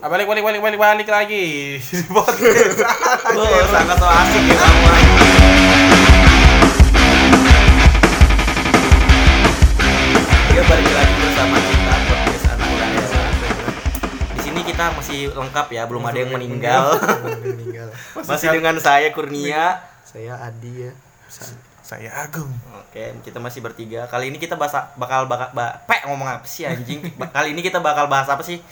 Ah, balik balik balik balik balik lagi podcast. Sangat so asik ya kamu. Ya balik lagi bersama kita podcast anak. Di sini kita masih lengkap ya, belum ada yang meninggal. meninggal Masih dengan saya Kurnia. saya Adi ya Saya Agung. Oke, kita masih bertiga. Kali ini kita bahas bakal bakal ba, pe ngomong apa sih anjing? Kali ini kita bakal bahas apa sih?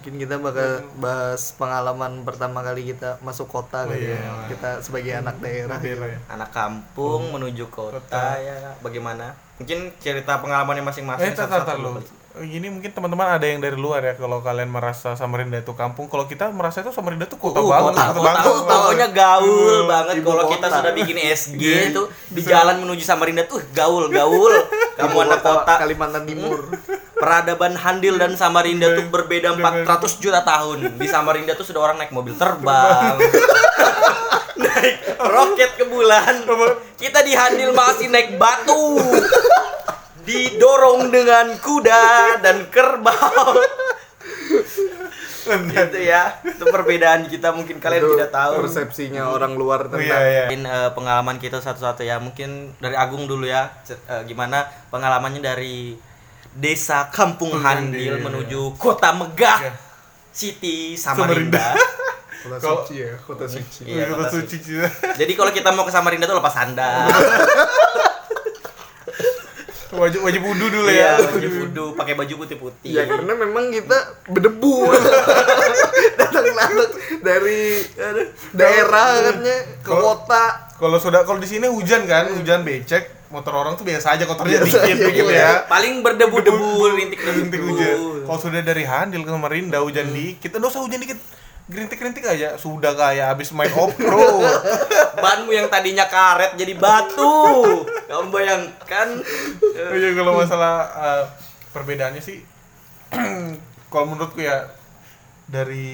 Mungkin kita bakal bahas pengalaman pertama kali kita masuk kota Oh, kali iya. ya kita sebagai anak daerah ya. Anak kampung menuju kota, Kota. ya. Bagaimana? Mungkin cerita pengalamannya Eh, masing-masing. tar, tar, lu. Ini mungkin teman-teman ada yang dari luar ya kalau kalian merasa Samarinda itu kampung, kalau kita merasa itu Samarinda itu kota Uh, banget, kota, kota kota, banget. pokoknya gaul Uh, banget kalau kita kota. sudah bikin SG Iya. itu di jalan menuju Samarinda tuh gaul gaul kamu anak kota Kalimantan Timur peradaban Handil dan Samarinda tuh berbeda 400 juta tahun. Di Samarinda tuh sudah orang naik mobil terbang. Naik roket ke bulan. Kita di Handil masih naik batu. Didorong dengan kuda dan kerbau. Gitu ya. Itu perbedaan kita. Mungkin kalian Itu tidak tahu. persepsinya orang luar tentang iya, iya. Mungkin eh, pengalaman kita satu-satu ya. Mungkin dari Agung dulu ya. C- eh, gimana pengalamannya dari desa Kampung Handil Handil. menuju kota megah Iya. City Samarinda. Kota suci ya kota suci Iya, Kota kota suci. Cina. Jadi kalau kita mau ke Samarinda tuh lepas sandal. Wajib wajib wudhu dulu Iya, ya. baju wudu, pakai baju putih-putih. ya karena memang kita berdebu datang-datang dari aduh, daerah katanya ke kota Kalau sudah kalau di sini hujan kan, hujan becek, motor orang tuh biasa aja kotornya Biasa dikit aja, dikit iya. ya. Paling berdebu-debu, rintik-rintik Rintik hujan. Kalau sudah dari Handil ke Samarinda hujan dikit, enggak usah hujan dikit. Gerintik-gerintik aja sudah kayak habis main off-road. Banmu yang tadinya karet jadi batu. Kamu bayangkan? Iya kalau masalah eh, perbedaannya sih kalau menurutku ya dari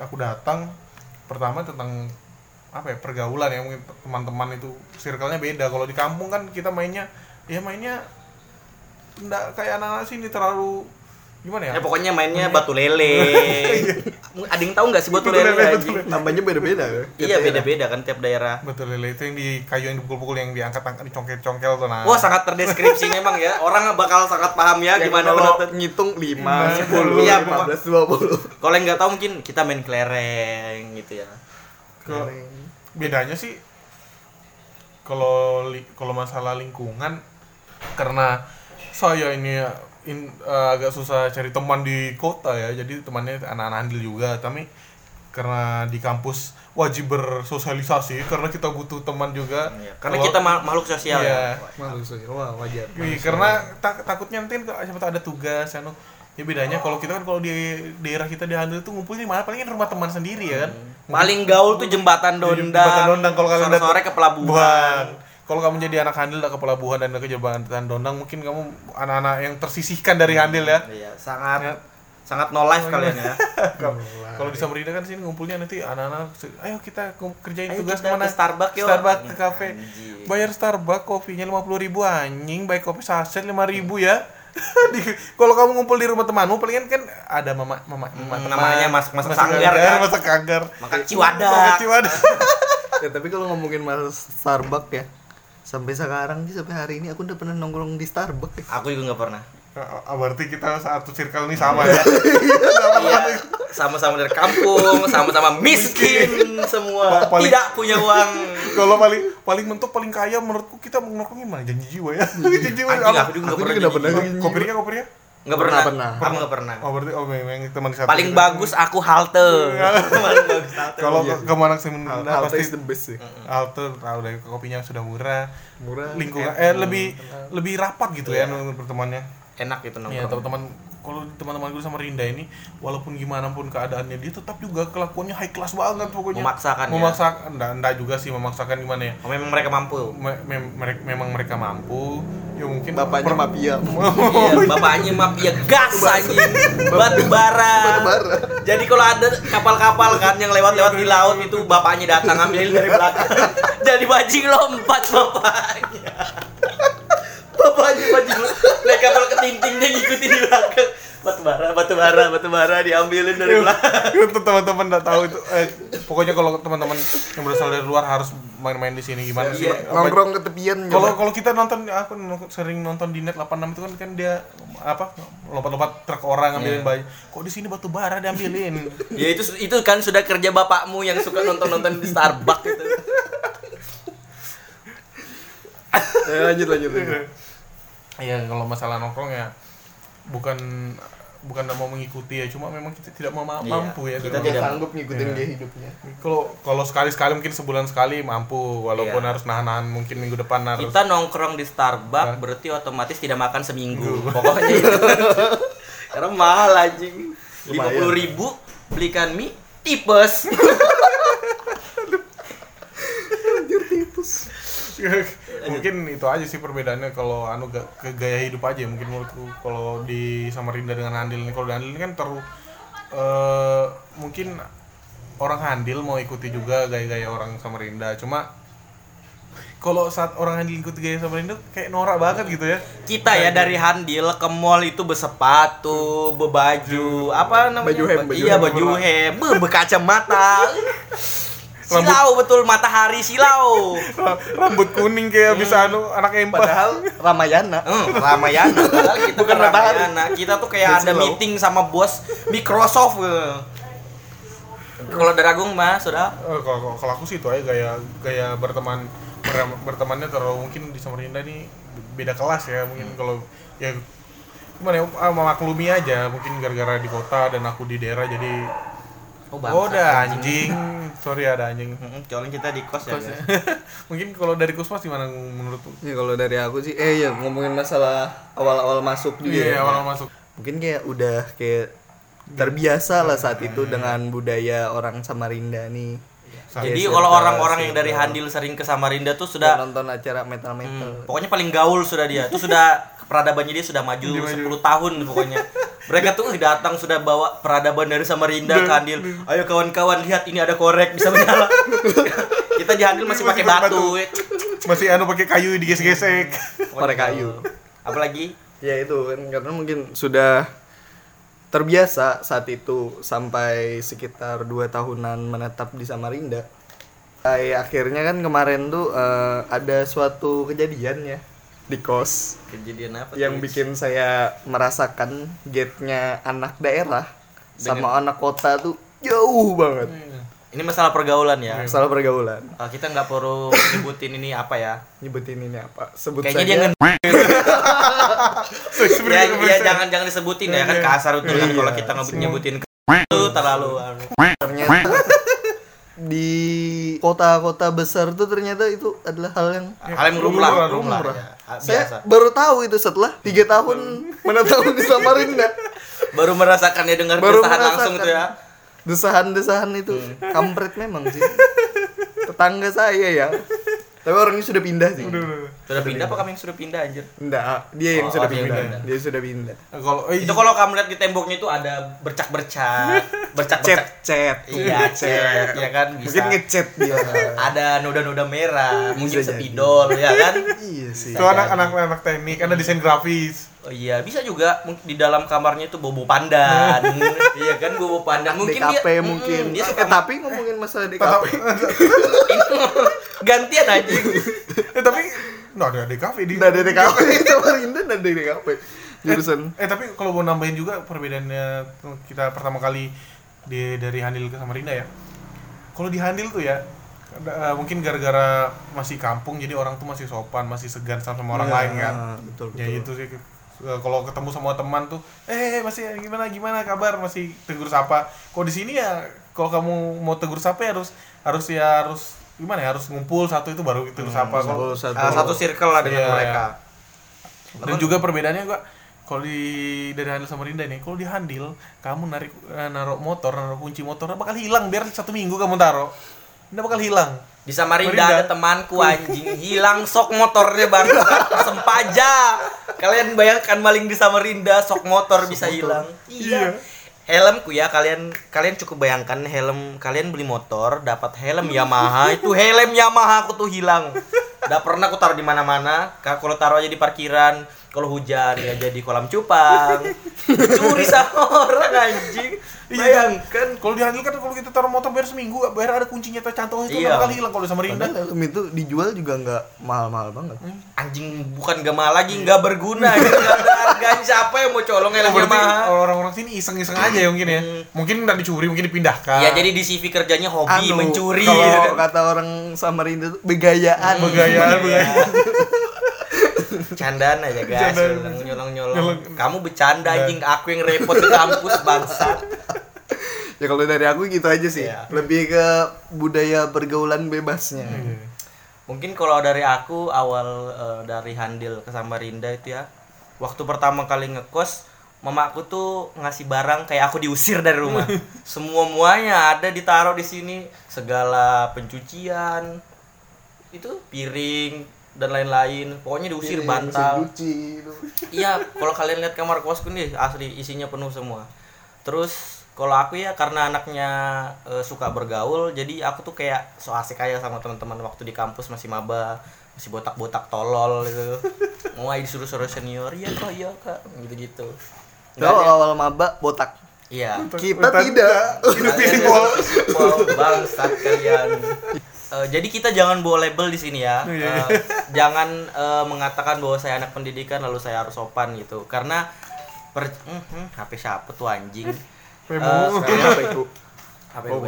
aku datang pertama tentang apa ya pergaulan ya mungkin teman-teman itu circle-nya beda kalau di kampung kan kita mainnya ya mainnya enggak kayak anak-anak sini terlalu gimana ya Ya pokoknya mainnya batu lele. Ada yang tahu nggak sih batu Batu lele? batu namanya beda-beda ya Iya beda-beda kan tiap daerah. betul lele itu yang di kayu yang dipukul-pukul yang diangkat-angkat dicongkel-congkel tuh nah Wah sangat terdeskripsi memang ya. Orang bakal sangat paham ya Yang gimana kalau menonton. ngitung 5, Lima, 10, iya, 15, 20 Kalau yang nggak tahu mungkin kita main kelereng gitu ya. Bedanya sih kalau li- kalau masalah lingkungan karena saya ini ya, in- eh, agak susah cari teman di kota ya jadi temannya anak-anak andil juga tapi karena di kampus wajib bersosialisasi karena kita butuh teman juga Karena Kalau- kita ma- makhluk sosial Iya. ya. Malu sih, wah wajar. Iya, karena tak- takutnya nanti kan siapa tahu ada tugas anu ya bedanya kalau kita kan kalau di daerah kita di Handil tuh ngumpulnya di mana paling kan rumah teman sendiri ya kan Paling gaul tuh jembatan Jembatan Dondang. Dondang kalau kalian datang- sore ke pelabuhan. Kalau kamu jadi anak Handil ke pelabuhan dan ke Jembatan Dondang mungkin kamu anak-anak yang tersisihkan dari Handil ya. Iya, sangat Ya. sangat no life kalian ya. Kalau di Samarinda kan sini ngumpulnya nanti anak-anak ayo kita kerjain Ayo tugas kita ke mana? ke Starbucks yuk. Starbucks ke kafe. Bayar Starbucks kopinya 50.000 ribu anjing, baik kopi saset 5.000 ribu ya. Di- kalau kamu ngumpul di rumah temanmu palingan kan ada mama mama, mama Hmm, teman, namanya masak masak sanggar, kan? masak sanggar. Makan ciwadak. Makan ciwadak. Ya, tapi kalau ngomongin mas Starbucks ya, sampai sekarang sih sampai hari ini aku udah pernah nongkrong di Starbucks. Aku juga nggak pernah. Ah, Berarti kita satu circle ini sama ya. Iya, sama-sama dari kampung, sama-sama miskin semua, Paling- tidak punya uang. Kalau paling paling mentok paling kaya menurutku kita nongkrongin mana janji jiwa ya. janji jiwa. Anjing, aku juga nggak Aku pernah. pernah. Kopinya kopinya? Nggak pernah. Pernah. Aku nggak pernah. Oh berarti oh memang teman satu. Paling bagus aku halte. Paling bagus halte. Kalau Iya. ke, Manak hal pasti is the best sih. Halte tahu deh kopinya sudah murah, Murah. lingkungan eh lebih lebih rapat gitu ya Iya. pertemanannya. enak gitu Iya nongkrong. teman-teman kalau teman-teman gue sama Rinda ini walaupun gimana pun keadaannya dia tetap juga kelakuannya high class banget pokoknya. Memaksakan ya? Memaksakan, enggak, enggak juga sih memaksakan gimana ya. Oh, memang mereka mampu. Me- mem- mereka memang mereka mampu ya mungkin Bapaknya per- mafia. Iya, bapaknya mafia gas anjing. Batu bara. Jadi kalau ada kapal-kapal kan yang lewat-lewat di laut itu bapaknya datang ambilin dari belakang. Jadi bajing lompat bapaknya. Bapaknya bajing lompat. Naik kapal ketintingnya ngikutin di belakang. batu bara batu bara batu bara diambilin dari belakang itu teman-teman nggak tahu itu eh, pokoknya kalau teman-teman yang berasal dari luar harus main-main di sini gimana sih Iya. Nongkrong ke tepian kalau kalau kita nonton aku sering nonton di net 86 itu kan kan dia apa lompat-lompat truk orang ngambilin bayi kok di sini batu bara diambilin ya itu itu kan sudah kerja bapakmu yang suka nonton nonton di Starbucks gitu Eh, lanjut lanjut. lanjut. Iya kalau masalah nongkrong ya bukan bukan nggak mau mengikuti ya cuma memang kita tidak mau ma- Iya, mampu ya kita Dia tidak- sanggup ngikutin Iya. dia hidupnya. kalau kalau sekali sekali mungkin sebulan sekali mampu. Walaupun Iya. harus nahan-nahan mungkin minggu depan harus kita nongkrong di Starbucks berarti otomatis tidak makan seminggu. Pokoknya itu. Karena mahal anjing. Lima puluh ribu belikan mie tipes. Anjir tipus. mungkin itu aja sih perbedaannya. Kalau anu ga- ke gaya hidup aja mungkin menurutku. Kalau di Samarinda dengan Handil ini kalau di Handil ini kan terlalu eh, mungkin orang Handil mau ikuti juga gaya-gaya orang Samarinda. Cuma kalau saat orang Handil ikuti gaya Samarinda kayak norak banget gitu ya. Kita ya dari Handil ke mall itu bersepatu, bebaju, apa namanya? Baju hem, baju iya hem. baju hem, be, bekacamata. Silau betul matahari silau. Ra- rambut kuning kayak bisa anu anak empat Padahal Ramayana. Hmm, Ramayana. Padahal kita Bukan. Ramayana. Kita tuh kayak ada Silau. meeting sama bos Microsoft. eh. Kalau dari Agung mah sudah Eh, kalau kalau- aku sih itu aja gaya gaya berteman ber- bertemannya terlalu mungkin di Samarinda nih beda kelas ya mungkin kalau ya gimana ya memaklumi aja mungkin gara-gara di kota dan aku di daerah jadi Oh, oh udah anjing sorry ada anjing Hmm, Soalnya kita di kos ya. Kos ya. mungkin kalau dari Kusmas gimana menurutmu Ya kalau dari aku sih eh ya ngomongin masalah awal-awal masuk juga iya ya. awal masuk Mungkin kayak udah kayak terbiasa lah saat itu dengan budaya orang Samarinda nih. Saat- Jadi kalau orang-orang yang dari Handil sering ke Samarinda tuh Sudah sudah nonton acara metal-metal. Hmm, pokoknya paling gaul sudah dia. Itu sudah peradabannya dia sudah maju Dia maju. 10 tahun pokoknya. Mereka tuh datang sudah bawa peradaban dari Samarinda ke Handil. Ayo kawan-kawan lihat ini ada korek bisa menyala. Kita di Handil masih Masih pakai pakai batu. masih anu pakai kayu digesek-gesek Korek kayu. Apalagi Ya itu kan karena mungkin sudah terbiasa saat itu sampai sekitar dua tahunan menetap di Samarinda. Ay, akhirnya kan kemarin tuh eh, ada suatu kejadian ya di kos kejadian apa? yang tuh? bikin saya merasakan gate-nya anak daerah sama anak kota tuh jauh banget. ini masalah pergaulan ya. Salah pergaulan. Ah, kita nggak perlu nyebutin ini apa ya. Nyebutin ini apa? Sebut Kayaknya saja. dia nge Seks ya, ya jangan jangan disebutin ya kan kasar itu kan Iya. kalau kita ngebut nyebutin itu terlalu anu. ternyata di kota-kota besar tuh ternyata itu adalah hal yang hal yang lumrah, lumrah, lumrah, lumrah. ya. Ah, saya biasa. baru tahu itu setelah tiga tahun menetap di Samarinda Baru merasakannya dengar baru desahan langsung tuh ya. desahan-desahan itu Hmm. kampret memang sih tetangga saya ya tapi orangnya sudah pindah sih. Sudah pindah apa kami yang sudah pindah anjir? enggak dia yang Oh, sudah oh, pindah. pindah. dia sudah pindah. Kalau eh, Itu kalau kamu lihat di temboknya itu ada bercak-bercak, bercak-bercak. cet cet Iya, cet, ya kan? Bisa. mungkin ngecet dia. Ada noda-noda merah, mungkin spidol, ya kan? iya sih. Itu anak-anak anak teknik ada desain grafis Oh iya, bisa juga mungkin di dalam kamarnya itu bobo pandan. iya kan, bobo pandan. Mungkin DKP dia mungkin Mm, dia eh, suka tapi ngomongin masalah DKP gantian aja. eh tapi nggak ada DKV di Nggak ada DKP Samarinda nggak ada DKP jurusan Eh tapi kalau mau nambahin juga perbedaannya kita pertama kali di dari Handil ke Samarinda ya. Kalau di Handil tuh ya eh, mungkin gara-gara masih kampung jadi orang tuh masih sopan, masih segan sama, sama orang Iya, lain kan. betul, Ya betul. itu sih Eh, kalau ketemu sama teman tuh, eh masih gimana gimana kabar masih tegur sapa. Kalau di sini ya kalau kamu mau tegur sapa ya harus harus ya harus gimana ya harus ngumpul satu itu baru tegur sapa. Kalau Ngumpul satu. Salah satu circle lah dengan Iya, mereka. dan juga perbedaannya gua kalau di dari Handil sama Rinda nih, kalau di Handil kamu narik eh, naruh motor, naruh kunci motor bakal hilang biar satu minggu kamu taruh. Nggak bakal hilang. Di Samarinda ada temanku anjing. Hilang sok motornya bang. Sempaja. Kalian bayangkan maling di Samarinda sok motor bisa hilang. Iya. Helmku ya kalian kalian cukup bayangkan helm kalian beli motor dapat helm Yamaha. Itu helm Yamaha aku tuh hilang Udah pernah aku taruh di mana-mana Ka- kalau taruh aja di parkiran kalau hujan ya jadi kolam cupang curi sama orang anjing Iya. bayangkan Kalau di Handil kan kalau kita taruh motor bayar seminggu, bayar ada kuncinya tercantong itu Iya. kali hilang kalau sama Rinda. Itu dijual juga nggak mahal-mahal banget. anjing bukan gak mahal lagi nggak berguna gitu Nggak ada harganya siapa yang mau colong Oh, helmnya berarti mahal orang-orang sini iseng-iseng aja ya mungkin ya. Mungkin nggak dicuri, mungkin dipindahkan. ya jadi di CV kerjanya hobi Anu, mencuri Kalau gitu kan. kata orang Samarinda tuh begayaan. Begayaan, Iya. begayaan. Candaan aja guys, nyolong nyolong. Nyolong. Kamu bercanda anjing, aku yang repot ke kampus bangsat. Ya kalau dari aku gitu aja sih. Iya. Lebih ke budaya pergaulan bebasnya. Iya. Mungkin kalau dari aku awal eh, dari Handil ke Samarinda itu ya. Waktu pertama kali ngekos, mamaku tuh ngasih barang kayak aku diusir dari rumah. Semua muanya ada ditaruh di sini, segala pencucian, itu piring dan lain-lain. Pokoknya diusir bantal. Cuci, itu. Iya, kalau kalian lihat kamar kosku nih asli isinya penuh semua. Terus kalau aku ya karena anaknya eh, suka bergaul, jadi aku tuh kayak so asik aja sama teman-teman waktu di kampus masih maba, masih botak-botak tolol gitu. Mulai disuruh-suruh senior, iya kak, iya kak, gitu-gitu. Nggak Kalau ada- awal maba botak. Iya. Kita Kita tidak. Hidup simpel. simpel, bangsat kalian. Eh, jadi kita jangan bawa label di sini ya. Eh, jangan eh, mengatakan bahwa saya anak pendidikan lalu saya harus sopan gitu. Karena per Hmm, hmm, HP siapa tuh anjing? Eh, Sekarang apa itu? HP Oh.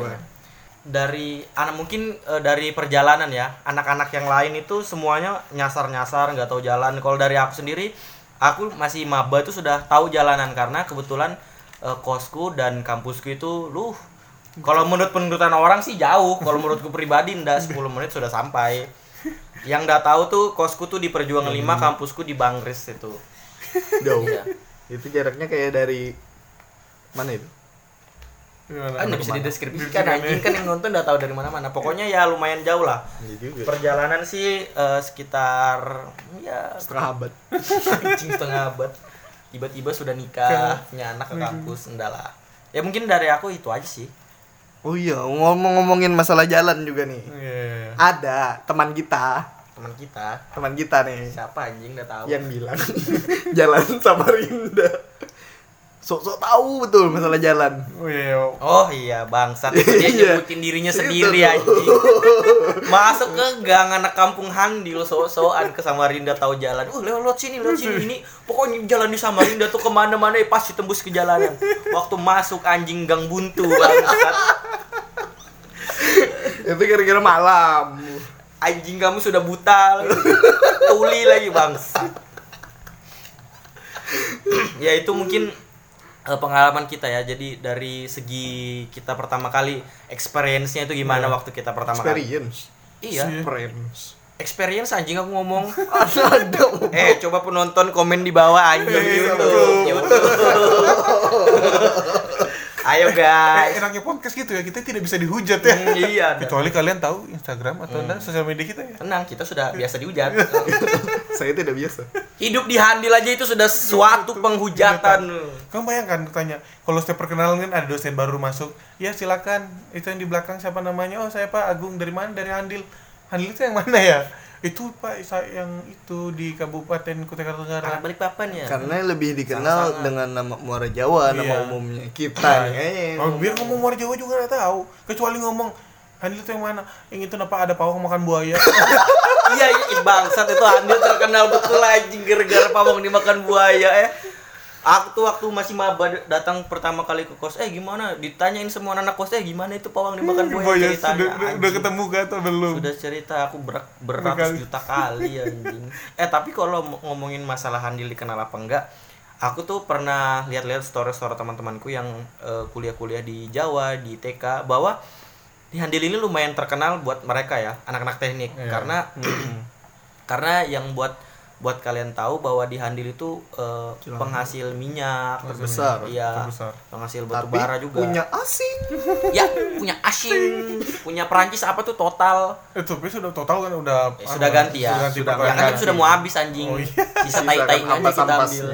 Dari anak mungkin eh, dari perjalanan ya, anak-anak yang lain itu semuanya nyasar-nyasar nggak tahu jalan. Kalau dari aku sendiri, aku masih maba itu sudah tahu jalanan karena kebetulan eh, kosku dan kampusku itu lu kalau menurut penurutan orang sih jauh, kalau menurutku pribadi ndak 10 menit sudah sampai. Yang nggak tahu tuh kosku tuh di Perjuangan 5, kampusku di Bangris itu. Jauh. Iya. Itu jaraknya kayak dari mana itu? Gimana? Kan bisa dideskripsikan anjing kan yang nonton udah tahu dari mana-mana. Pokoknya ya lumayan jauh lah. Iya juga. Perjalanan sih eh, sekitar ya Setengah abad. anjing setengah abad. Tiba-tiba sudah nikah, punya anak ke kampus, enggak lah. Ya mungkin dari aku itu aja sih. Oh iya, ngomong-ngomongin masalah jalan juga nih. Iya. Ada teman kita, Teman kita, teman kita nih siapa anjing udah tahu. yang bilang jalan Samarinda. Sok-sok tahu betul masalah jalan. Oh iya. Oh iya bangsat dia Iya. nyebutin dirinya sendiri anjing. Masuk ke gang anak kampung Handil so-soan ke Samarinda tahu jalan. Uh lewat lewat sini lewat sini ini pokoknya jalan di Samarinda tuh ke mana-mana ya pasti tembus ke jalanan. Waktu masuk anjing gang buntu bangsat. Itu kira-kira malam. Anjing kamu sudah buta lagi. Tuli lagi bangsat. ya itu mungkin eh, pengalaman kita ya. Jadi dari segi kita pertama kali experience-nya itu gimana Iya. waktu kita pertama kali. Experience. Iya, Experience. experience anjing aku ngomong. Eh, coba penonton komen di bawah anjing Iya, YouTube. YouTube. Ayo Eh, guys. enaknya podcast gitu ya, kita tidak bisa dihujat ya. Hmm, iya. Kecuali kalian tahu Instagram atau enggak sosial media kita ya. Tenang, kita sudah biasa dihujat. Saya tidak biasa. Hidup di Handil aja itu sudah suatu penghujatan. Kamu bayangkan tanya, kalau setiap perkenalan kan ada dosen baru masuk, ya silakan. Itu yang di belakang siapa namanya? Oh saya Pak Agung dari mana? Dari Handil. Handil itu yang mana ya? Itu Pak saya yang itu di Kabupaten Kutai Kartanegara. balik papan ya. Karena lebih dikenal Sangat-sangat. dengan nama Muara Jawa, nama Iya. umumnya kita nih Oh, biar ngomong luar Jawa juga nggak tahu. Kecuali ngomong Handil itu yang mana? Yang itu kenapa ada pawang makan buaya? iya, iya bangsat itu Handil terkenal betul anjing gara-gara pawang dimakan buaya eh. Aku tuh waktu masih maba datang pertama kali ke kos, eh gimana? Ditanyain semua anak kos, eh gimana itu pawang dimakan buaya buaya ceritanya. sudah, udah, ketemu gak atau belum? Sudah cerita aku ber, beratus juta kali anjing. Eh tapi kalau mo- ngomongin masalah Handil dikenal apa enggak, aku tuh pernah lihat-lihat story-story teman-temanku yang eh, kuliah-kuliah di Jawa, di TK bahwa di Handil ini lumayan terkenal buat mereka ya, anak-anak teknik Iya. karena karena yang buat buat kalian tahu bahwa di Handil itu eh, penghasil minyak Terbesar. iya Terbesar. penghasil batu Tapi bara juga punya asing. ya punya asing punya Perancis apa tuh total Eh, tapi sudah total kan udah Eh, sudah ganti ya. Sudah ganti Sudah yang kan sudah mau habis anjing Oh, iya. sisa Sisa tai tai kan aja kita ambil.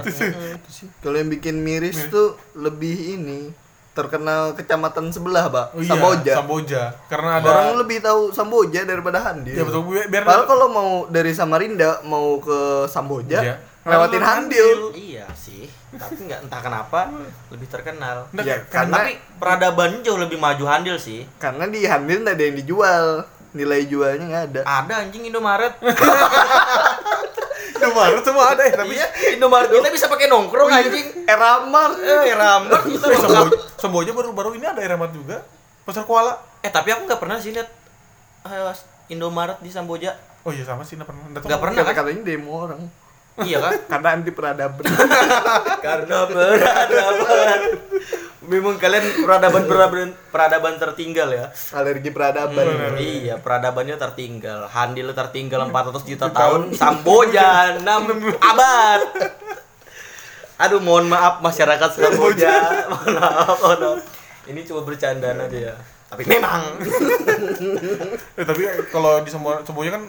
Kalau yang bikin miris tuh lebih ini terkenal kecamatan sebelah, Pak. Oh, iya, Samboja. Samboja. Karena ada Orang lebih tahu Samboja daripada Handil. Ya betul biar, Padahal kalau mau dari Samarinda mau ke Samboja Iya. ngelewatin Handil. Iya sih, tapi nggak entah kenapa lebih terkenal. Nggak, Ya, karena Tapi peradaban jauh lebih maju Handil sih. karena di Handil nggak ada yang dijual. Nilai jualnya nggak ada. Ada anjing Indomaret. Indomaret semua ada ya tapi iya, Indomaret kita bisa pakai nongkrong anjing. Eramar. Eh, itu Eh, lengkap. Sembo- Semboja baru baru ini ada Eramat juga pasar Kuala Eh, tapi aku nggak pernah sih lihat eh, Indomaret di Samboja. oh iya sama sih nggak pernah Nggak pernah. Kata katanya demo orang. Iya kan? Karena anti peradaban. Karena peradaban. Memang kalian peradaban peradaban peradaban tertinggal ya. Alergi peradaban. Iya, peradabannya tertinggal. Handil tertinggal 400 juta tahun, Samboja 6 abad. Aduh, mohon maaf masyarakat Samboja. Mohon maaf, mohon maaf. Ini cuma bercandaan aja ya. Tapi memang Eh, tapi kalau di Semboja kan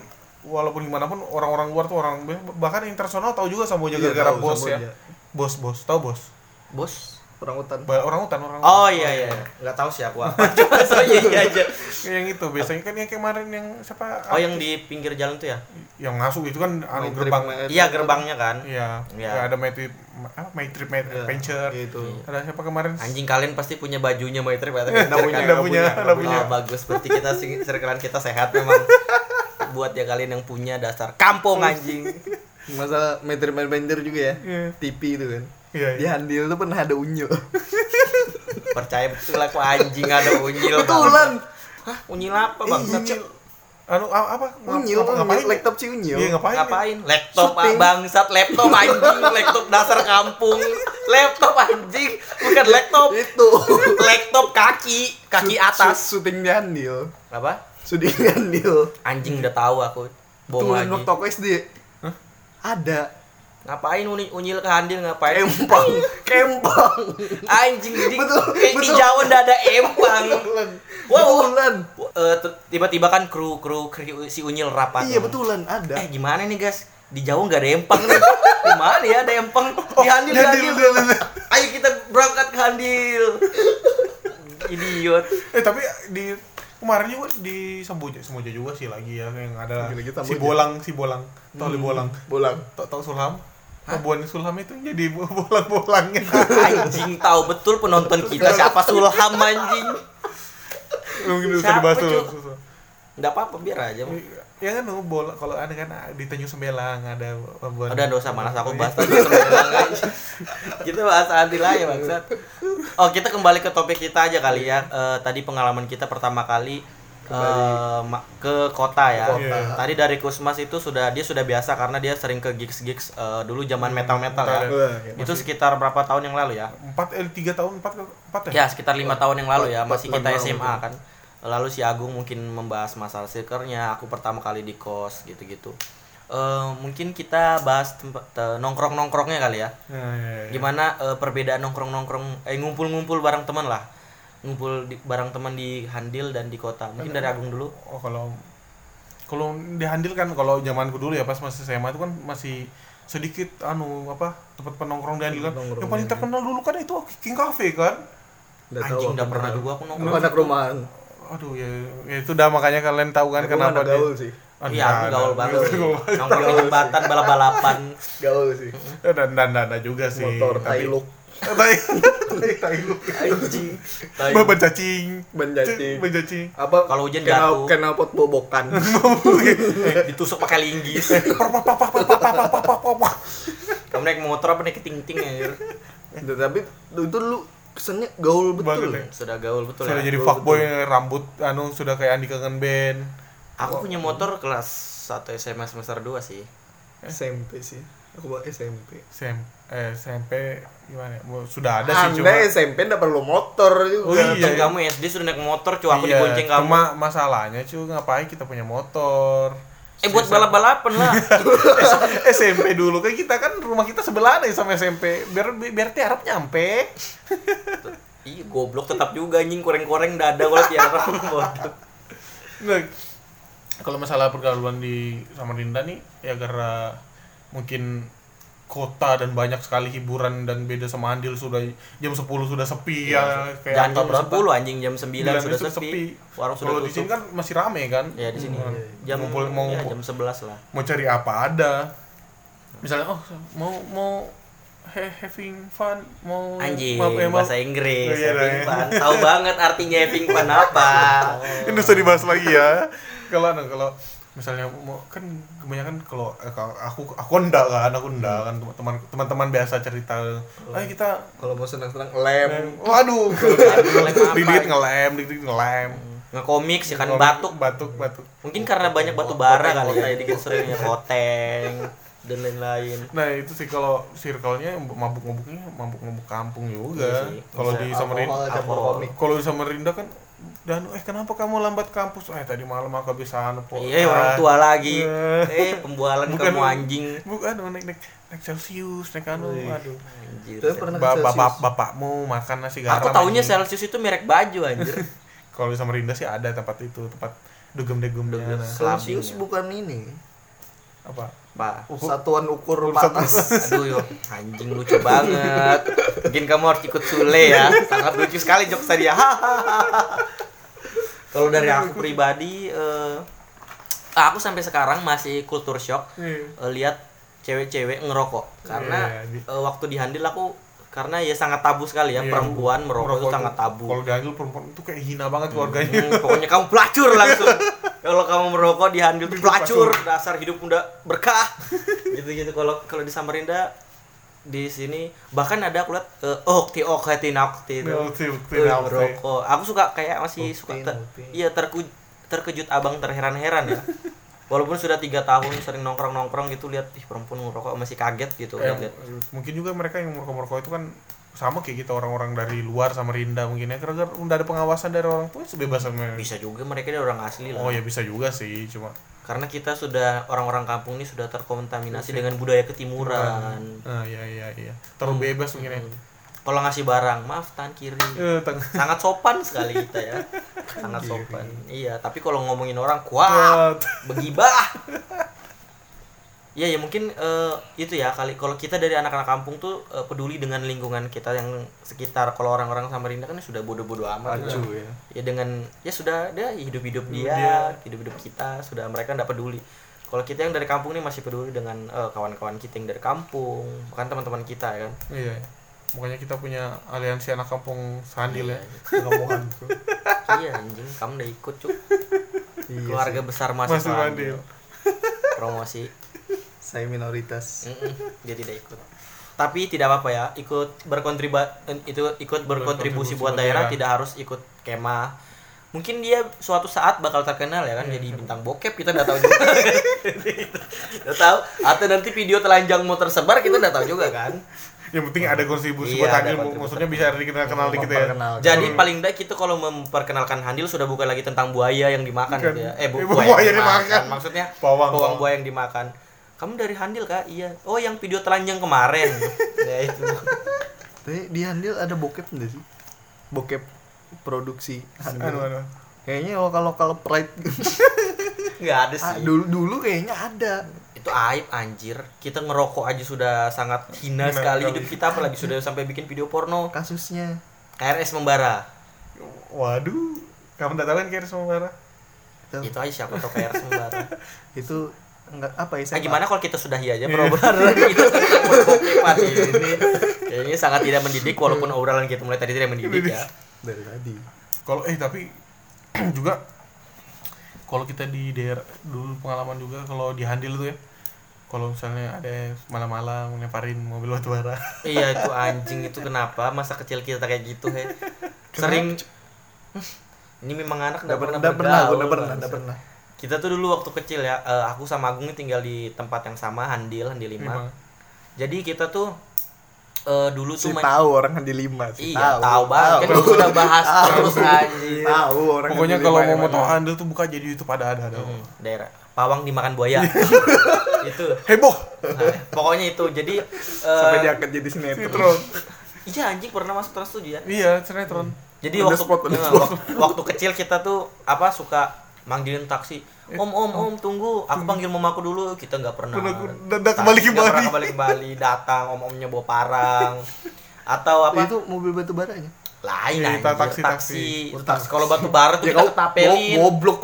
walaupun gimana pun orang-orang luar tuh orang bahkan internasional tahu juga Samboja Iya, gara-gara bos ya Samboja. bos bos tahu bos bos. Orang hutan. Ba- orang hutan orang Oh hutan. iya iya, nggak tahu sih aku apa. Cuma so iya iya aja. yang itu biasanya kan yang kemarin yang siapa Oh yang di pinggir jalan tuh ya? yang masuk itu kan anu gerbang Iya gerbangnya kan. iya Iya. Ya, ada Maitri apa Maitri Iya, Venture Gitu. ada siapa kemarin Anjing kalian pasti punya bajunya Maitri Pak. Nggak punya, Nggak nggak punya. Oh, bagus berarti kita circlean kita sehat memang. Buat ya kalian yang punya dasar kampung anjing. Masalah metri Bender juga ya. Iya. TV itu kan. iya Di iya Handil tuh pernah ada unyu. Percaya betul aku anjing ada unyil. Betulan. Hah, unyil apa bang? Iya. anu apa Unyil, Ngapa- ngapain unyil, laptop si unyu. iya ngapain Ngapain? Laptop Syuting. bangsat, laptop anjing, laptop dasar kampung. Laptop anjing, bukan laptop. Itu. Laptop kaki, kaki atas. Syuting di Handil. Apa? Syuting di Handil. Anjing udah tahu aku. Bohong Tuh lagi. untuk toko SD. Ada. Ngapain unyil, unyil ke handil ngapain? Empang. Kempang. Anjing di, Betul, eh, di betul. Jawa ndak ada empang. Wow. Betulan. Eh, tiba-tiba kan kru kru kru si unyil rapat. Iya betulan ada. Eh gimana nih guys? Di Jawa nggak ada empang nih. Di mana ya ada empang? Di handil, di Oh, Handil, handil. Handil, Handil. Ayo kita berangkat ke handil. Idiot. eh tapi di kemarin juga di Samboja Samboja juga sih lagi ya yang ada Lagi-lagi si Samboja. bolang si bolang tahu li bolang Bolang. tahu tahu Sulham Kebuan Sulham itu jadi bolang-bolangnya Anjing tahu betul penonton kita siapa Sulham anjing. mungkin bisa dibahas dulu Enggak apa-apa biar aja. Ya kan oh, bola kalau ada kan di Tanjung Sembelang ada pembuat Udah dosa malas aku bahas tadi sembilan aja. Kita bahas adil aja bangsat. Oh kita kembali ke topik kita aja kali ya. Eh, tadi pengalaman kita pertama kali eh, ma- ke kota ya. Kota. Tadi dari Kusmas itu sudah dia sudah biasa karena dia sering ke gigs gigs dulu zaman metal metal ya. Wah, ya. Itu sekitar berapa tahun yang lalu ya? empat eh tiga tahun empat empat ya Ya sekitar lima tahun yang lalu ya masih kita SMA kan. Lalu si Agung mungkin membahas masalah silkernya. Aku pertama kali di kos gitu-gitu. Eh, mungkin kita bahas tempat nongkrong nongkrongnya kali ya. Ya, ya, ya. Gimana eh, perbedaan nongkrong nongkrong eh ngumpul-ngumpul bareng teman lah. Ngumpul di, bareng teman di Handil dan di kota. Mungkin dari Agung dulu. oh kalau kalau dihandil kan kalau zamanku dulu ya pas masih SMA itu kan masih sedikit anu apa tempat penongkrong di handil kan yang paling ya. terkenal dulu kan itu King Cafe kan Nggak tahu Anjing udah pernah juga aku Lu nongkrong. anak rumahan. Aduh ya, ya itu dah makanya kalian tahu kan Aku kenapa anak gaul sih. Iya, aku nah, gaul nah, banget. sih. gaul. Nongkrong di jembatan balap-balapan. Gaul sih. Ya, dan dan dan juga sih Motor tapi- Tailuk. tai tai tai lu Anjing. ban cacing Ban cacing. ban cacing Apa? Kalau hujan kenal, jatuh. Kenalpot bobokan. Ditusuk pakai linggis. Kamu naik motor apa naik ting-ting ya? Tapi itu lu kesannya gaul betul. Banget ya. Sudah gaul betul sudah ya. jadi fuckboy rambut anu sudah kayak Andi Kangen Band Aku punya motor kelas 1 SMA semester 2 sih. SMP sih. Aku bawa SMP. SM, eh, SMP gimana ya? Sudah ada sih Anda cuma SMP nggak perlu motor juga. Oh, iya. Kan kamu SD sudah naik motor, cuy aku Iya, dibonceng kamu. cuma masalahnya cuy ngapain kita punya motor Eh buat balap-balapan lah. SMP dulu kan kita kan rumah kita sebelah nih sama SMP biar biar tiarap nyampe Ih, goblok tetap juga anjing koreng-koreng dada kalau tiara bodoh. Nggak. kalau masalah pergaulan di Samarinda nih ya karena mungkin kota dan banyak sekali hiburan dan beda sama Andil sudah jam 10 sudah sepi ya Jangan kayak jam berapa? 10 anjing jam 9 Sembilan sudah itu sepi. Warung sudah Kalau di sini kan masih rame kan Ya di sini. Hmm. Jam Ngumpul- mau ya, jam 11 lah. mau cari apa ada misalnya oh mau mau he- having fun mau Anjing, mau- eh, mau- bahasa Inggris, Oh, iya, having iya. fun. Tahu banget artinya having fun apa. ini usah dibahas lagi ya kalau anu, kalau misalnya mau kan kebanyakan kalau eh, kalau aku aku enggak kan aku enggak kan teman teman-teman biasa cerita ayo kita Kalau mau senang-senang lem. waduh. Dikit ngelem dikit ngelem Ngekomik sih kan batuk. batuk batuk. Mungkin karena banyak batu bara kali ya, jadi kita seringnya koteng dan lain-lain. nah itu sih kalau circle-nya mabuk-mabuknya mabuk-mabuk kampung juga. Iya kalau di Samarinda kalau di Samarinda kan dan eh kenapa kamu lambat kampus eh tadi malam aku kebiasaan po Iya, orang tua lagi. Eh. Pembualan Bukan- kamu anjing. bukan naik naik naik Celsius naik anu aduh Anjir. Ba- bapak Celsius. bapakmu makan nasi garam Aku taunya anjing. Celsius itu merek baju anjir. kalau di Samarinda sih ada tempat itu tempat dugem degumnya Dugem. ya. bukan ini. apa Pak. Satuan ukur Satu- panas. Aduh yo, anjing lucu banget. Mungkin kamu harus ikut Sule ya. Sangat lucu sekali jokes tadi ya. Kalau dari aku pribadi eh, aku sampai sekarang masih kultur shock eh, lihat cewek-cewek ngerokok karena di- eh, waktu di Handil aku karena ya sangat tabu sekali ya Iya, perempuan merokok, itu sangat tabu. kalau diambil perempuan itu kayak hina banget keluarganya Hmm, pokoknya kamu pelacur langsung. Kalau kamu merokok di tuh pelacur, dasar hidup muda berkah. Gitu-gitu kalau kalau di Samarinda di sini bahkan ada aku lihat eh, okti okti nakti itu. Nakti. merokok. Aku suka kayak masih Ukti, suka ter- iya terku- terkejut abang terheran-heran ya. Walaupun sudah tiga tahun sering nongkrong-nongkrong gitu lihat ih perempuan merokok masih kaget gitu Eh, lihat. mungkin juga mereka yang merokok-merokok itu kan sama kayak kita orang-orang dari luar Samarinda mungkin ya karena udah ada pengawasan dari orang tua sebebas sama Bisa juga mereka dia orang asli lah. oh ya bisa juga sih cuma Karena kita sudah orang-orang kampung ini sudah terkontaminasi dengan budaya ketimuran. ah iya iya iya terlalu bebas mungkin ya Kalau ngasih barang, maaf tangan kiri. Eh, tang- Sangat sopan sekali kita ya. Sangat sopan. Iya, tapi kalau ngomongin orang Kuat. begibah. Iya ya mungkin eh, itu ya kali kalau kita dari anak-anak kampung tuh eh, peduli dengan lingkungan kita yang sekitar kalau orang-orang Samarinda kan sudah bodoh-bodoh amat Acu ya. ya. ya dengan ya sudah dia hidup-hidup dia, hidup-hidup kita sudah mereka tidak peduli kalau kita yang dari kampung ini masih peduli dengan eh, kawan-kawan kita yang dari kampung bukan teman-teman kita ya kan iya makanya kita punya aliansi anak kampung Sandil ya Ngomongan tuh. iya anjing kamu udah ikut cuk Iya keluarga sih. besar Masih Fadil. promosi Saya minoritas. Mm-mm, dia tidak ikut tapi tidak apa-apa ya ikut berkontribu itu ikut berkontribusi Berkontribusi buat daerah daerah. tidak harus ikut kemah mungkin dia suatu saat bakal terkenal ya kan jadi bintang bokep kita udah tahu juga udah tahu atau nanti video telanjang mau tersebar kita udah tahu juga kan yang penting ada kontribusi Iya, buat Handil maksudnya bisa dikenal kenal dikit ya jadi paling tidak kita kalau memperkenalkan handil sudah bukan lagi tentang buaya yang dimakan Bukan. gitu ya eh bu- buaya, buaya yang dimakan. dimakan. maksudnya bawang bawang. buaya yang dimakan kamu dari handil kak? Iya. Oh yang video telanjang kemarin. Ya itu. Tapi di Handil ada bokep enggak sih? Bokep produksi Handil. anu anu Kayaknya lokal-lokal pride. nggak ada ah, sih. dulu dulu kayaknya ada. itu aib anjir. Kita ngerokok aja sudah sangat hina sekali kali. hidup kita apalagi sudah sampai bikin video porno. Kasusnya. KRS membara. Waduh. Kamu nggak tahu kan kira sama Bara Tuh, itu aja siapa tau KRS membara. Itu enggak apa ya? Nah, gimana kalau kita sudahi aja perobrolan kita tentang perbokepan ini kayaknya sangat tidak mendidik walaupun obrolan kita mulai tadi tidak mendidik ya. Dari tadi. kalau eh tapi juga kalau kita di daerah dulu pengalaman juga kalau di Handil tuh ya kalau misalnya ada malam-malam ngelemparin mobil batu bara. Iya itu anjing itu kenapa masa kecil kita kayak gitu he? Sering ini memang anak Enggak nggak pernah, pernah enggak pernah, enggak pernah, enggak pernah. Kita tuh dulu waktu kecil ya eh, aku sama Agung ini tinggal di tempat yang sama Handil Handil 5 Lima. jadi kita tuh eh, dulu Si tuh tahu orang di lima sih. iya tahu. banget. Kan kita sudah bahas terus anjing. Tahu orang pokoknya kalau mau motor mana. Handil tuh buka jadi YouTube ada ada ada. Hmm, daerah. Pawang dimakan buaya. Itu. Heboh. Nah, pokoknya itu. Jadi eh, sampai diangkat jadi sinetron. iya anjing pernah masuk trans tujuh ya iya sinetron. Jadi On the waktu spot, spot. waktu, waktu kecil kita tuh apa suka manggilin taksi om om om. tunggu aku panggil mamaku dulu kita nggak pernah. Kembali Nggak pernah kembali. kembali kembali datang om omnya bawa parang. Atau apa? Itu mobil batu baranya. Lain Iya, anjir, taksi, taksi. taksi. taksi kalau batu bara tuh Ya kita kau ketapelin. go- goblok.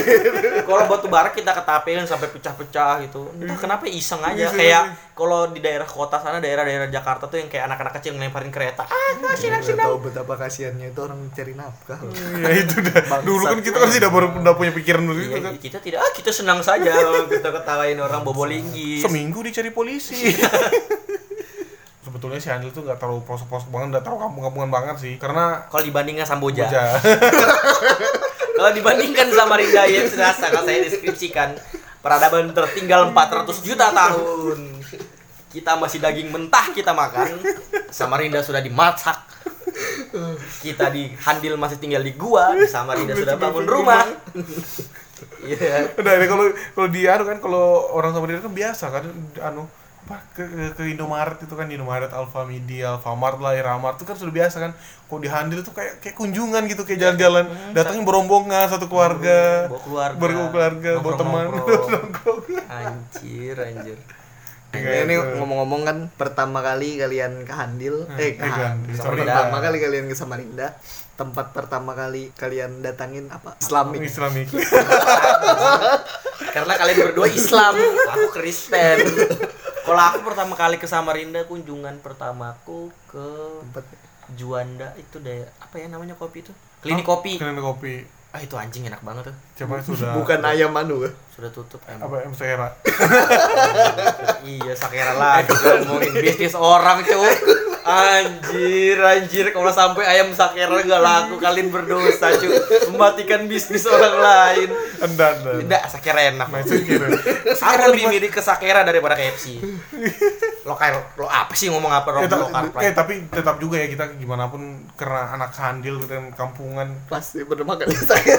Kalau batu bara kita ketapelin sampai pecah-pecah gitu. Entah kenapa iseng aja. Iseng kayak kalau di daerah kota sana daerah-daerah Jakarta tuh yang kayak anak-anak kecil ngelemparin kereta. Ah Nggak tahu betapa kasihannya itu orang mencari nafkah ya itu dah. Dulu kan kita kan tidak baru tidak punya pikiran dulu itu Iya, kan. kita tidak ah kita senang saja. Kita ketawain orang bobo linggis seminggu dicari polisi sebetulnya si Handil tuh nggak terlalu prosok-prosok banget nggak terlalu kampung-kampungan banget sih. Karena kalau dibandingkan Samboja. Boja. kalau dibandingkan sama Rinda yang sudah sangat saya deskripsikan peradaban tertinggal 400 juta tahun. Kita masih daging mentah kita makan. Samarinda sudah dimasak. Kita di Handil masih tinggal di gua di Samarinda sudah bangun rumah. iya. Udah ini kalau kalau di anu kan kalau orang sama dia kan biasa kan anu apa ke, ke, ke Indomaret itu kan Indomaret Alfamidi, Alfamart lah, Iramart itu kan sudah biasa kan. Kok di Handil tuh kayak kayak kunjungan gitu kayak jalan-jalan, datangnya berombongan satu keluarga. bawa keluarga Bawa keluarga, bawa teman. Anjir anjir Nah, ini ngomong-ngomong kan pertama kali kalian ke Handil, eh ke eh, ke Handil. Pertama kali kalian ke Samarinda, tempat pertama kali kalian datangin apa? Islamic. Islamik. karena kalian berdua Islam aku Kristen kalau aku pertama kali ke Samarinda kunjungan pertamaku ke Tempat Juanda itu daya apa ya namanya kopi itu? Klinik kopi. Kalian kopi. ah itu anjing enak banget tuh. Coba sudah Bukan ayam manu ya? sudah tutup emang apa M Sera. iya sakera lagi ngomongin bisnis orang cuy anjir anjir kalau sampai ayam sakera nggak laku kalian berdosa cuy mematikan bisnis orang lain Enggak, enggak. tidak sakera enak Nah, itu kira. Aku lebih mirip ke Sakera daripada KFC. Lokal, lo apa sih ngomong apa Eh, lo ta- lokal eh, tapi tetap juga ya kita gimana pun karena anak Handil gitu kan kampungan Pasti pertama kali saya.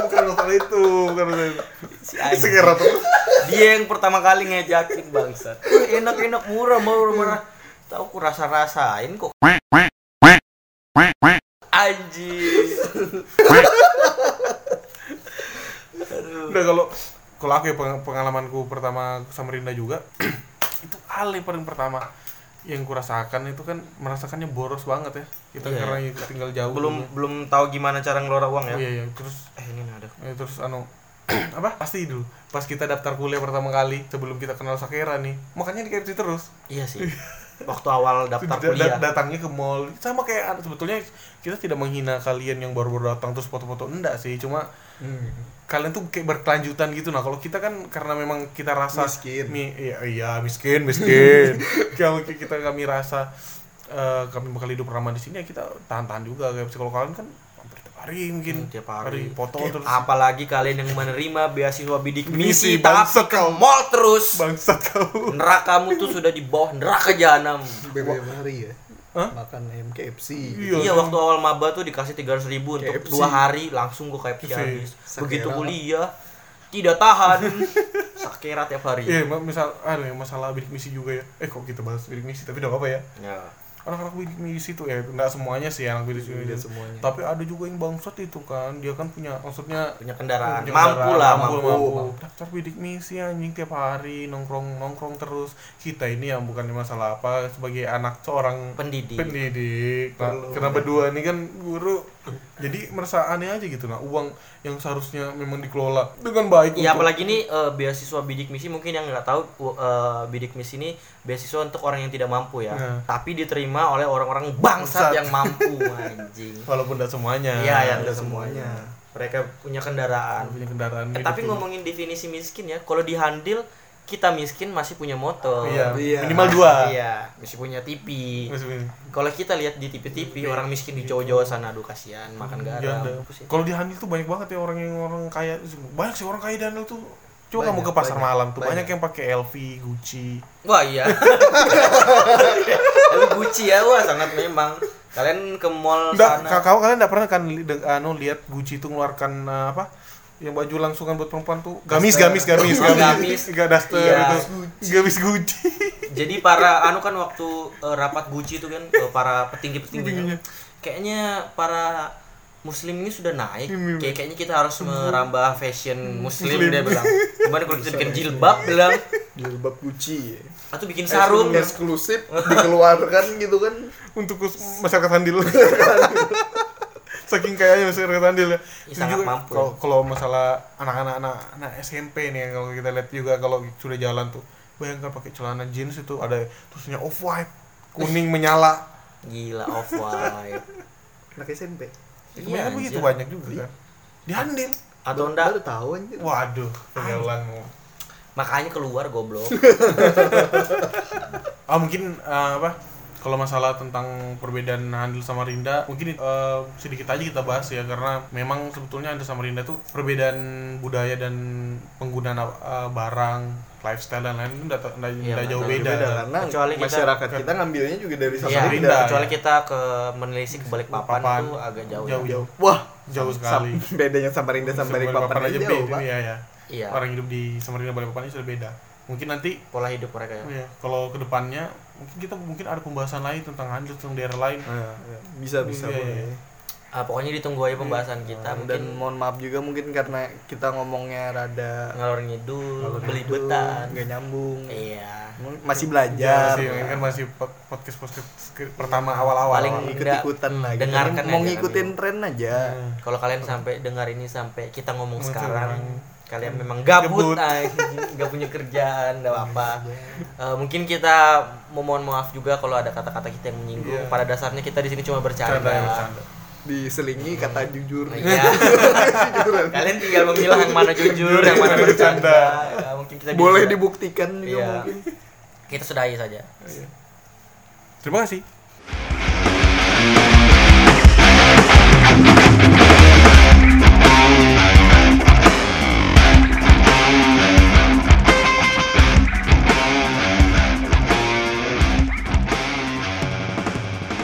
bukan masalah itu bukan masalah itu Si. Segera terus Dia yang pertama kali ngejakin bangsat. Eh, Enak-enak murah, murah, murah. Tahu aku rasa-rasain kok. Anjir. udah kalau kalau aku ya peng- pengalamanku pertama ke Samarinda juga itu hal yang paling pertama yang kurasakan itu kan merasakannya boros banget ya kita Iya. karena tinggal jauh Belum dulunya. belum tahu gimana cara ngelola uang ya. oh, iya iya terus Eh ini ada. eh, terus anu apa pasti dulu pas kita daftar kuliah pertama kali sebelum kita kenal Sakera nih makanya di KFC terus Iya sih. Waktu awal daftar Da- da- kuliah. datangnya ke mall. Sama kayak sebetulnya kita tidak menghina kalian yang baru-baru datang terus foto-foto. Enggak sih cuma kalian tuh kayak berkelanjutan gitu. Nah kalau kita kan karena memang kita rasa Miskin. mi- iya, iya miskin miskin. Kalau ki- kita kami rasa eh, kami bakal hidup ramah di sini ya kita tahan-tahan juga. Kayak kalau kalian kan hari mungkin Hmm, tiap hari. foto terus Apalagi kalian yang menerima beasiswa bidik Misi, misi tapi bangsat ke mall terus. bangsat kau Nerakamu tuh sudah di bawah neraka jahanam. BBM hari ya. Hah? Makan ayam KFC. Iya, Iya, kan? waktu awal maba tuh dikasih 300 ribu untuk KFC. dua hari langsung gue KFC KFC. habis. Sakera. Begitu kuliah tidak tahan. Sakera tiap hari. Iya, ma- misal anu ya masalah bidik misi juga ya. Eh kok kita bahas bidik misi tapi udah apa ya? Ya. Anak-anak bidik misi tuh ya, enggak semuanya sih anak bidik misi. Tidak semuanya. Tapi ada juga yang bangsat itu kan, dia kan punya maksudnya Punya kendaraan. punya mampu kendaraan, lah, mampu, mampu. mampu. Daftar bidik misi anjing tiap hari nongkrong nongkrong terus. Kita ini yang bukan masalah apa sebagai anak seorang Pendidik. pendidik. Nah, karena berdua ini kan guru. Jadi merasa aneh aja gitu nah, uang yang seharusnya memang dikelola dengan baik Iya, untuk- apalagi nih eh, beasiswa bidik misi mungkin yang nggak tahu eh, bidik misi ini beasiswa untuk orang yang tidak mampu ya. Nah. Tapi diterima oleh orang-orang bangsat Bangsat. yang mampu anjing. walaupun tidak semuanya. Iya, ya Tidak semuanya. Mereka punya kendaraan. punya kendaraan. Eh, hidup tapi ngomongin definisi miskin ya, kalau di Handil kita miskin masih punya motor. Iya, Iya. minimal dua. Iya, masih punya TV. Kalau kita lihat di TV-TV orang miskin di Jawa-Jawa sana aduh kasihan makan Iya, garam. sih? Kalau di Handil tuh banyak banget ya orang yang orang kaya. Banyak sih orang kaya di Handil tuh. Coba kamu ke pasar banyak, malam tuh banyak, banyak. yang pakai LV, Gucci. Wah iya. Tapi Gucci ya wah sangat memang. Kalian ke mall sana. kakak kalian enggak pernah kan anu lihat Gucci itu ngeluarkan eh, apa? Yang baju langsungan buat perempuan tuh gamis gamis gamis Oh, gamis. Enggak daster Iya. itu. Gamis Gucci. Jadi para anu kan waktu eh, rapat Gucci itu kan eh, para petinggi-petingginya. Kayaknya para Muslim ini sudah naik. Ini- Kayak kayaknya kita harus merambah fashion Muslim, Muslim. dia bilang. Gimana kalau kita bikin jilbab bilang jilbab Gucci ya. atau bikin sarung. eksklusif dikeluarkan gitu kan untuk masyarakat Handil saking kayaknya masyarakat Handil ya. Itu sangat juga mampu. kalau kalau masalah anak-anak anak, anak SMP nih kalau kita lihat juga kalau sudah jalan tuh bayangkan pakai celana jeans itu ada terusnya off white kuning menyala. Gila off white. anak SMP ya, Iya, begitu banyak juga kan. Di Handil Atau enggak? baru tahu anjir. Waduh pergaulanmu makanya keluar goblok. ah mungkin eh, apa kalau masalah tentang perbedaan Handil sama Rinda mungkin eh, sedikit aja kita bahas ya karena memang sebetulnya Handil sama Rinda tuh perbedaan budaya dan penggunaan eh, barang lifestyle dan lain itu udah, udah, Iya, udah jauh beda, beda karena Kecuali kita- masyarakat kita ngambilnya juga dari Iya, Samarinda Rinda, kecuali ya. kita ke menelisik ke Balikpapan Papan. tuh agak jauh. jauh ya. jauh wah jauh sekali sam- bedanya Samarinda sama Balikpapan aja jauh beda ya ya Iya. orang hidup di Samarinda Balikpapan ini sudah beda mungkin nanti Pola hidup mereka ya. oh ya, kalau ke depannya mungkin kita mungkin ada pembahasan lain tentang Handil tentang daerah lain Nah, bisa bisa Iya, boleh. iya. Ah, pokoknya ditunggu aja pembahasan kita dan mungkin mohon maaf juga mungkin karena kita ngomongnya rada ngalor ngidul, belibetan. nggak nyambung Iya. masih Ya, belajar masih, ini kan masih pod- podcast podcast pertama awal-awal. Paling awal. ikut ikutan lagi dengarkan mau aja ngikutin tren aja Hmm. Kalau kalian sampai dengar ini sampai kita ngomong sekarang. Kalian memang gabut, nggak punya kerjaan, nggak apa. Eh, mungkin kita memohon maaf juga kalau ada kata-kata kita yang menyinggung. Iya. Pada dasarnya kita di sini cuma bercanda. Bercanda ya, bercanda. diselingi kata jujur Iya. kalian tinggal memilah yang mana jujur, yang mana bercanda. Ya, mungkin kita boleh bisa. dibuktikan juga Iya. mungkin Kita sudahi saja. Terima kasih.